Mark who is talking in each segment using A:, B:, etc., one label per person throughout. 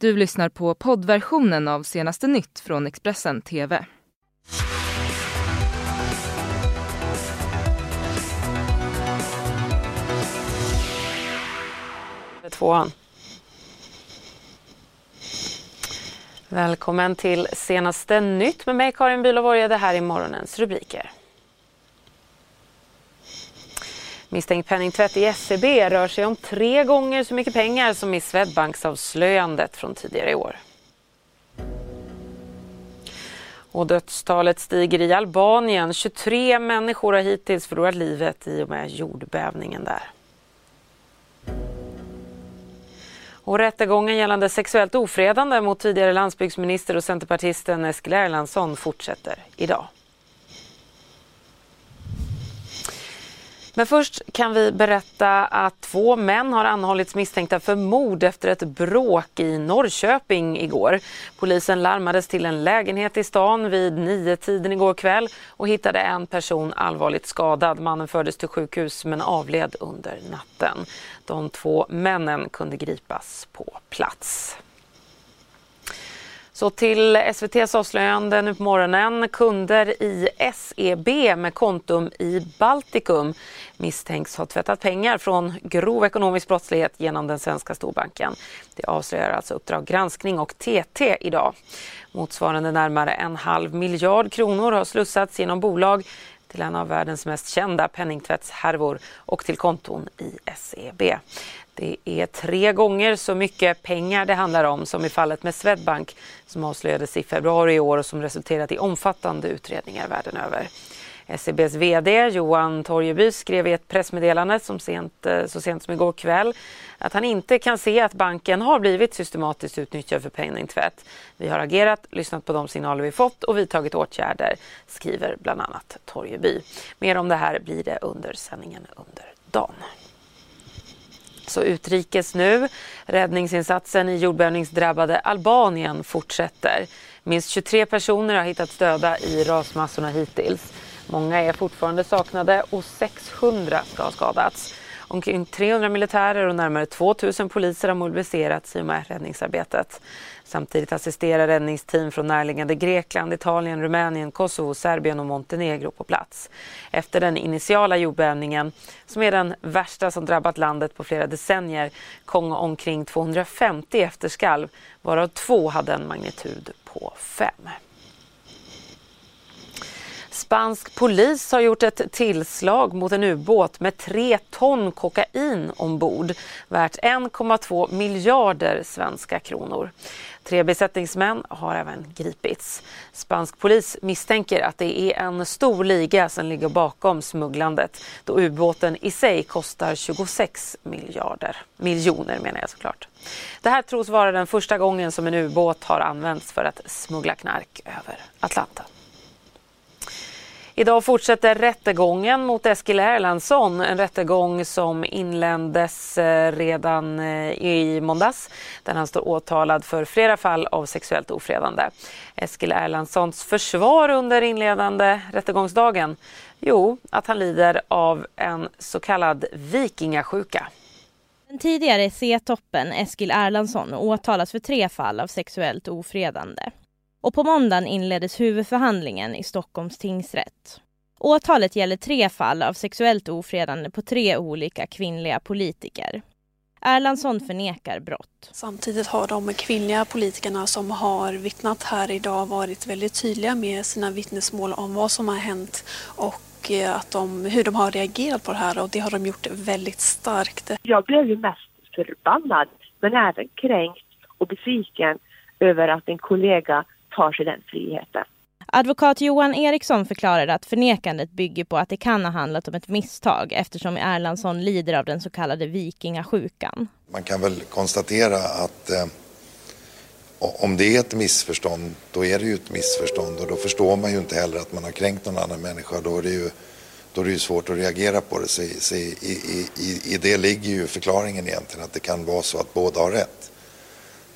A: Du lyssnar på poddversionen av senaste nytt från Expressen TV.
B: Tvåan. Välkommen till senaste nytt med mig Karin Bülow Det här är morgonens rubriker. Misstänkt penningtvätt i SEB rör sig om tre gånger så mycket pengar som i Swedbanksavslöjandet från tidigare i år. Och dödstalet stiger i Albanien. 23 människor har hittills förlorat livet i och med jordbävningen där. Och rättegången gällande sexuellt ofredande mot tidigare landsbygdsminister och centerpartisten Eskil Erlandsson fortsätter idag. Men först kan vi berätta att två män har anhållits misstänkta för mord efter ett bråk i Norrköping igår. Polisen larmades till en lägenhet i stan vid nio tiden igår kväll och hittade en person allvarligt skadad. Mannen fördes till sjukhus men avled under natten. De två männen kunde gripas på plats. Så till SVTs avslöjande nu på morgonen. Kunder i SEB med kontum i Baltikum misstänks ha tvättat pengar från grov ekonomisk brottslighet genom den svenska storbanken. Det avslöjar alltså Uppdrag granskning och TT idag. Motsvarande närmare en halv miljard kronor har slussats genom bolag till en av världens mest kända penningtvättshärvor och till konton i SEB. Det är tre gånger så mycket pengar det handlar om som i fallet med Swedbank som avslöjades i februari i år och som resulterat i omfattande utredningar världen över. SEBs VD Johan Torgeby skrev i ett pressmeddelande som sent, eh, så sent som igår kväll att han inte kan se att banken har blivit systematiskt utnyttjad för penningtvätt. Vi har agerat, lyssnat på de signaler vi fått och vidtagit åtgärder, skriver bland annat Torgeby. Mer om det här blir det under sändningen under dagen. Så utrikes nu. Räddningsinsatsen i jordbävningsdrabbade Albanien fortsätter. Minst 23 personer har hittats döda i rasmassorna hittills. Många är fortfarande saknade och 600 ska ha skadats. Omkring 300 militärer och närmare 2000 poliser har mobiliserats i och med räddningsarbetet. Samtidigt assisterar räddningsteam från närliggande Grekland, Italien, Rumänien, Kosovo, Serbien och Montenegro på plats. Efter den initiala jordbävningen, som är den värsta som drabbat landet på flera decennier, kom omkring 250 efterskalv, varav två hade en magnitud på 5. Spansk polis har gjort ett tillslag mot en ubåt med tre ton kokain ombord värt 1,2 miljarder svenska kronor. Tre besättningsmän har även gripits. Spansk polis misstänker att det är en stor liga som ligger bakom smugglandet då ubåten i sig kostar 26 miljarder, miljoner menar jag såklart. Det här tros vara den första gången som en ubåt har använts för att smuggla knark över Atlanten. Idag fortsätter rättegången mot Eskil Erlandsson. En rättegång som inleddes eh, redan eh, i måndags där han står åtalad för flera fall av sexuellt ofredande. Eskil Erlandssons försvar under inledande rättegångsdagen? Jo, att han lider av en så kallad vikingasjuka.
C: Den tidigare C-toppen Eskil Erlandsson åtalas för tre fall av sexuellt ofredande och på måndagen inleddes huvudförhandlingen i Stockholms tingsrätt. Åtalet gäller tre fall av sexuellt ofredande på tre olika kvinnliga politiker. Erlandsson förnekar brott.
D: Samtidigt har de kvinnliga politikerna som har vittnat här idag varit väldigt tydliga med sina vittnesmål om vad som har hänt och eh, att de, hur de har reagerat på det här och det har de gjort väldigt starkt.
E: Jag blev ju mest förbannad men även kränkt och besviken över att en kollega tar sig den friheten.
C: Advokat Johan Eriksson förklarade att förnekandet bygger på att det kan ha handlat om ett misstag eftersom Erlandsson lider av den så kallade vikingasjukan.
F: Man kan väl konstatera att eh, om det är ett missförstånd, då är det ju ett missförstånd och då förstår man ju inte heller att man har kränkt någon annan människa. Då är det ju, då är det ju svårt att reagera på det. Så, så i, i, i, I det ligger ju förklaringen egentligen, att det kan vara så att båda har rätt.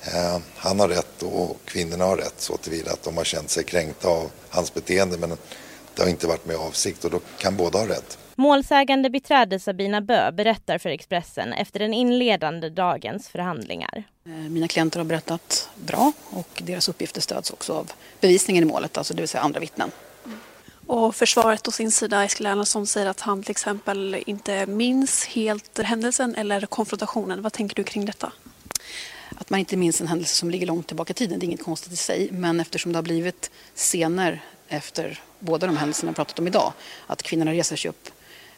F: Eh, han har rätt och kvinnorna har rätt så tillvida att de har känt sig kränkta av hans beteende men det har inte varit med avsikt och då kan båda ha rätt.
C: Målsägande beträde Sabina Bö berättar för Expressen efter den inledande dagens förhandlingar.
G: Mina klienter har berättat bra och deras uppgifter stöds också av bevisningen i målet, alltså det vill säga andra vittnen.
D: Och försvaret å sin sida, Eskil Erlandsson, säger att han till exempel inte minns helt händelsen eller konfrontationen. Vad tänker du kring detta?
G: Att man inte minns en händelse som ligger långt tillbaka i tiden, det är inget konstigt i sig. Men eftersom det har blivit scener efter båda de händelserna jag pratat om idag, att kvinnorna reser sig upp,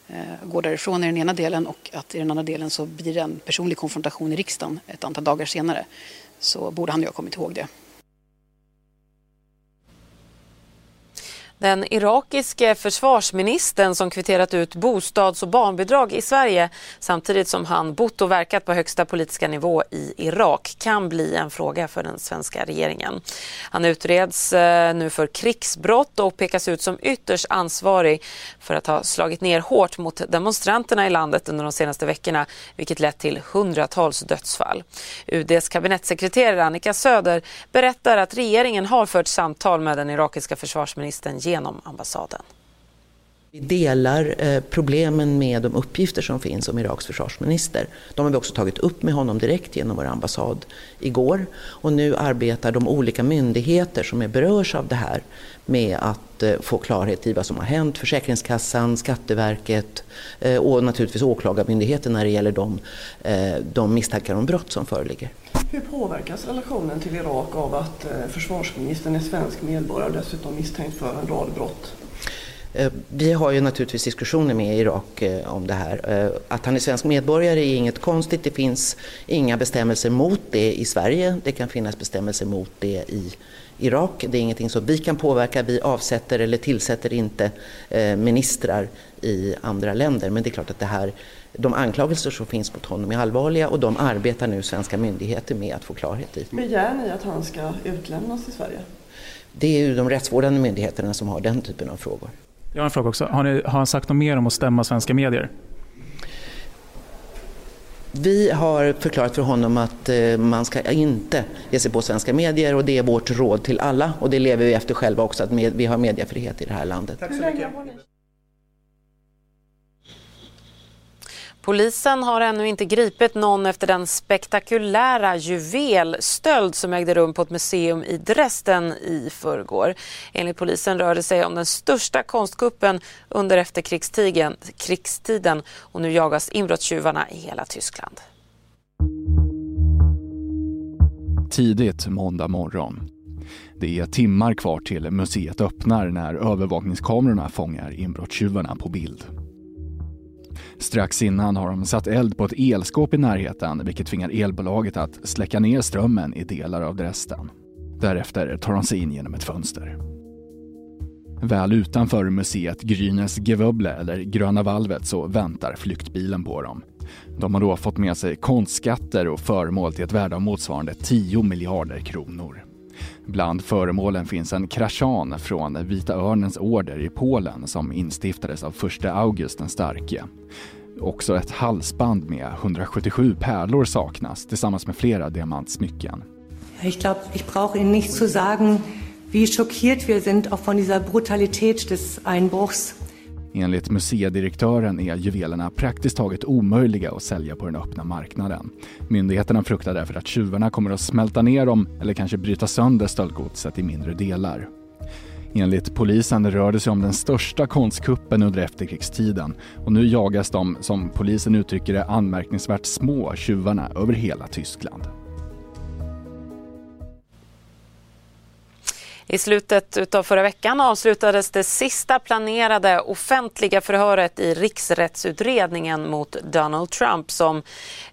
G: eh, går därifrån i den ena delen och att i den andra delen så blir det en personlig konfrontation i riksdagen ett antal dagar senare, så borde han ju ha kommit ihåg det.
B: Den irakiske försvarsministern som kvitterat ut bostads och barnbidrag i Sverige samtidigt som han bott och verkat på högsta politiska nivå i Irak kan bli en fråga för den svenska regeringen. Han utreds eh, nu för krigsbrott och pekas ut som ytterst ansvarig för att ha slagit ner hårt mot demonstranterna i landet under de senaste veckorna vilket lett till hundratals dödsfall. UDs kabinettssekreterare Annika Söder berättar att regeringen har fört samtal med den irakiska försvarsministern genom ambassaden.
H: Vi delar eh, problemen med de uppgifter som finns om Iraks försvarsminister. De har vi också tagit upp med honom direkt genom vår ambassad igår. Och nu arbetar de olika myndigheter som är berörs av det här med att eh, få klarhet i vad som har hänt. Försäkringskassan, Skatteverket eh, och naturligtvis Åklagarmyndigheten när det gäller de, de misstankar om brott som föreligger.
I: Hur påverkas relationen till Irak av att eh, försvarsministern är svensk medborgare och dessutom misstänkt för en rad brott?
H: Eh, vi har ju naturligtvis diskussioner med Irak eh, om det här. Att han är svensk medborgare är inget konstigt. Det finns inga bestämmelser mot det i Sverige. Det kan finnas bestämmelser mot det i Irak. Det är ingenting som vi kan påverka. Vi avsätter eller tillsätter inte ministrar i andra länder. Men det är klart att det här, de anklagelser som finns mot honom är allvarliga och de arbetar nu svenska myndigheter med att få klarhet i.
I: Begär ni att han ska utlämnas till Sverige?
H: Det är ju de rättsvårdande myndigheterna som har den typen av frågor.
J: Jag har en fråga också. Har, ni, har han sagt något mer om att stämma svenska medier?
H: Vi har förklarat för honom att eh, man ska inte ge sig på svenska medier och det är vårt råd till alla och det lever vi efter själva också att vi har mediefrihet i det här landet.
I: Tack så mycket.
B: Polisen har ännu inte gripit någon efter den spektakulära juvelstöld som ägde rum på ett museum i Dresden i förrgår. Enligt polisen rör det sig om den största konstkuppen under efterkrigstiden och nu jagas inbrottstjuvarna i hela Tyskland.
K: Tidigt måndag morgon. Det är timmar kvar till museet öppnar när övervakningskamerorna fångar inbrottstjuvarna på bild. Strax innan har de satt eld på ett elskåp i närheten vilket tvingar elbolaget att släcka ner strömmen i delar av Dresden. Därefter tar de sig in genom ett fönster. Väl utanför museet Grünes Gewöble, eller Gröna valvet, så väntar flyktbilen på dem. De har då fått med sig konstskatter och föremål till ett värde av motsvarande 10 miljarder kronor. Bland föremålen finns en kraschan från Vita Örnens order i Polen som instiftades av förste August den starke. Också ett halsband med 177 pärlor saknas tillsammans med flera diamantsmycken.
L: Ich glaube, ich brauche Ihnen nicht zu sagen, wie schockiert wir sind auch von dieser Brutalität des Einbruchs.
K: Enligt museidirektören är juvelerna praktiskt taget omöjliga att sälja på den öppna marknaden. Myndigheterna fruktar därför att tjuvarna kommer att smälta ner dem eller kanske bryta sönder stöldgodset i mindre delar. Enligt polisen rör det sig om den största konstkuppen under efterkrigstiden och nu jagas de, som polisen uttrycker det, anmärkningsvärt små tjuvarna över hela Tyskland.
B: I slutet av förra veckan avslutades det sista planerade offentliga förhöret i riksrättsutredningen mot Donald Trump som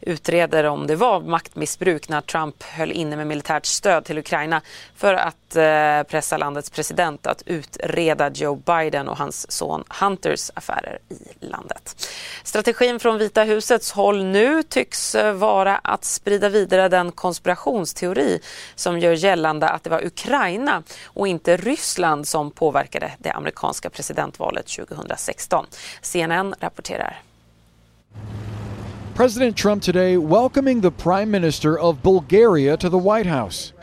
B: utreder om det var maktmissbruk när Trump höll inne med militärt stöd till Ukraina för att Eh, pressa landets president att utreda Joe Biden och hans son Hunters affärer i landet. Strategin från Vita husets håll nu tycks eh, vara att sprida vidare den konspirationsteori som gör gällande att det var Ukraina och inte Ryssland som påverkade det amerikanska presidentvalet 2016. CNN rapporterar.
M: President Trump today welcoming the Prime Minister of Bulgaria to the White House.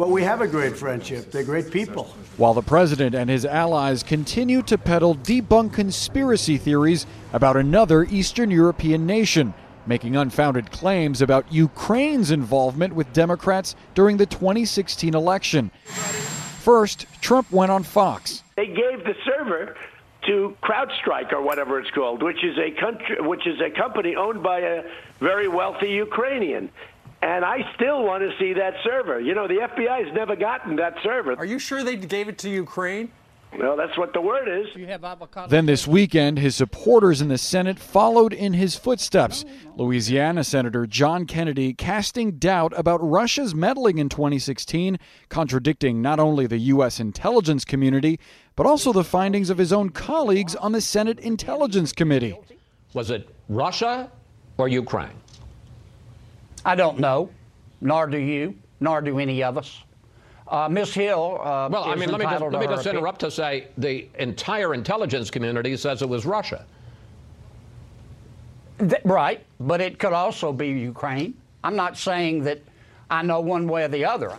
N: Well, we have a great friendship. They're great people.
M: While the president and his allies continue to peddle debunked conspiracy theories about another Eastern European nation making unfounded claims about Ukraine's involvement with Democrats during the 2016 election. First, Trump went on Fox.
O: They gave the server to CrowdStrike or whatever it's called, which is a country, which is a company owned by a very wealthy Ukrainian. And I still want to see that server. You know, the FBI has never gotten that server.
P: Are you sure they gave it to Ukraine?
O: Well, that's what the word is.
M: Then this weekend, his supporters in the Senate followed in his footsteps. Louisiana Senator John Kennedy casting doubt about Russia's meddling in 2016, contradicting not only the U.S. intelligence community, but also the findings of his own colleagues on the Senate Intelligence Committee.
Q: Was it Russia or Ukraine?
R: I don't know, nor do you, nor do any of us. Uh, Ms. Hill. Uh,
Q: well, I mean, let me just, let me just
R: opinion.
Q: interrupt to say the entire intelligence community says it was Russia.
R: Th- right, but it could also be Ukraine. I'm not saying that I know one way or the other.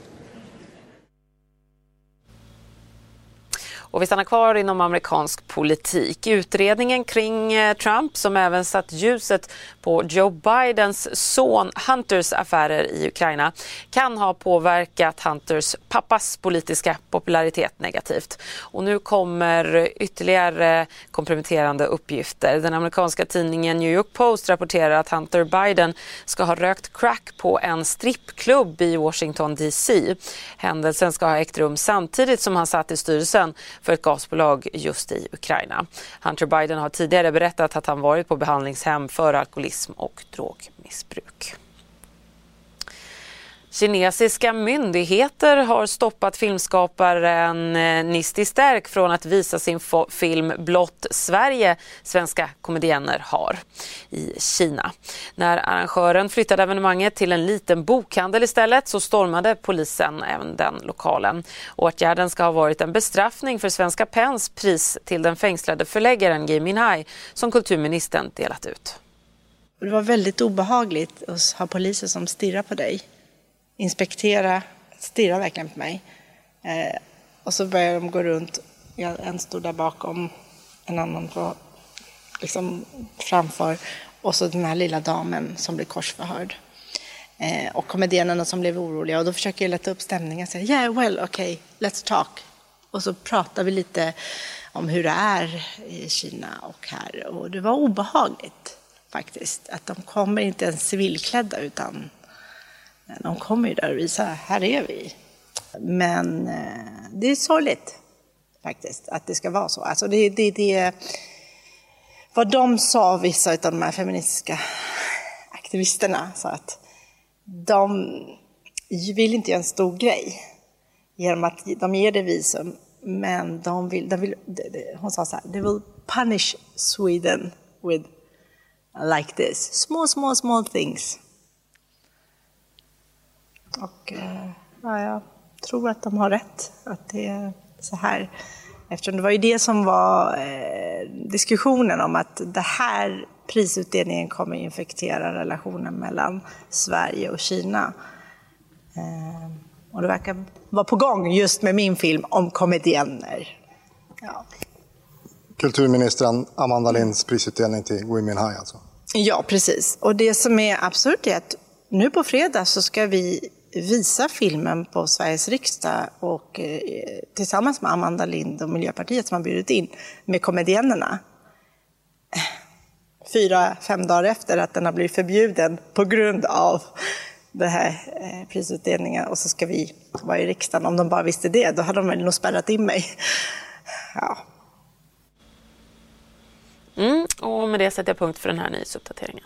B: Och vi stannar kvar inom amerikansk politik. Utredningen kring eh, Trump som även satt ljuset på Joe Bidens son Hunters affärer i Ukraina kan ha påverkat Hunters pappas politiska popularitet negativt. Och nu kommer ytterligare komprometterande uppgifter. Den amerikanska tidningen New York Post rapporterar att Hunter Biden ska ha rökt crack på en strippklubb i Washington DC. Händelsen ska ha ägt rum samtidigt som han satt i styrelsen för ett gasbolag just i Ukraina. Hunter Biden har tidigare berättat att han varit på behandlingshem för alkoholism och drogmissbruk. Kinesiska myndigheter har stoppat filmskaparen eh, Nisti Stärk från att visa sin film Blott Sverige, svenska komedienner har, i Kina. När arrangören flyttade evenemanget till en liten bokhandel istället så stormade polisen även den lokalen. Åtgärden ska ha varit en bestraffning för Svenska Pens pris till den fängslade förläggaren Gui Minhai som kulturministern delat ut.
S: Det var väldigt obehagligt att ha poliser som stirrar på dig. Inspektera, stirrar verkligen på mig. Eh, och så började de gå runt. En stod där bakom, en annan var liksom framför. Och så den här lilla damen som blev korsförhörd. Eh, och komedierna som blev oroliga. Och då försöker jag lätta upp stämningen. Säga, yeah, well, okay, let's talk. Och så pratar vi lite om hur det är i Kina och här. Och det var obehagligt faktiskt. Att de kommer inte ens civilklädda utan de kommer ju där och visar, här är vi. Men eh, det är sorgligt faktiskt att det ska vara så. Alltså det, det, det, vad de sa, vissa av de här feministiska aktivisterna, sa att de vill inte göra en stor grej genom att de ger det visum, men de vill, de vill hon sa så här, they will punish Sweden with like this, small, small, small things. Och eh, ja, jag tror att de har rätt, att det är så här. Eftersom det var ju det som var eh, diskussionen om att det här prisutdelningen kommer infektera relationen mellan Sverige och Kina. Eh, och det verkar vara på gång just med min film om komedienner. Ja.
T: Kulturministern Amanda Linds prisutdelning till Gui Minhai alltså.
S: Ja, precis. Och det som är absurt är att nu på fredag så ska vi visa filmen på Sveriges riksdag och eh, tillsammans med Amanda Lind och Miljöpartiet som har bjudit in med komediennerna. Fyra, fem dagar efter att den har blivit förbjuden på grund av den här eh, prisutdelningen och så ska vi vara i riksdagen. Om de bara visste det, då hade de väl nog spärrat in mig. Ja.
B: Mm, och med det sätter jag punkt för den här nyhetsuppdateringen.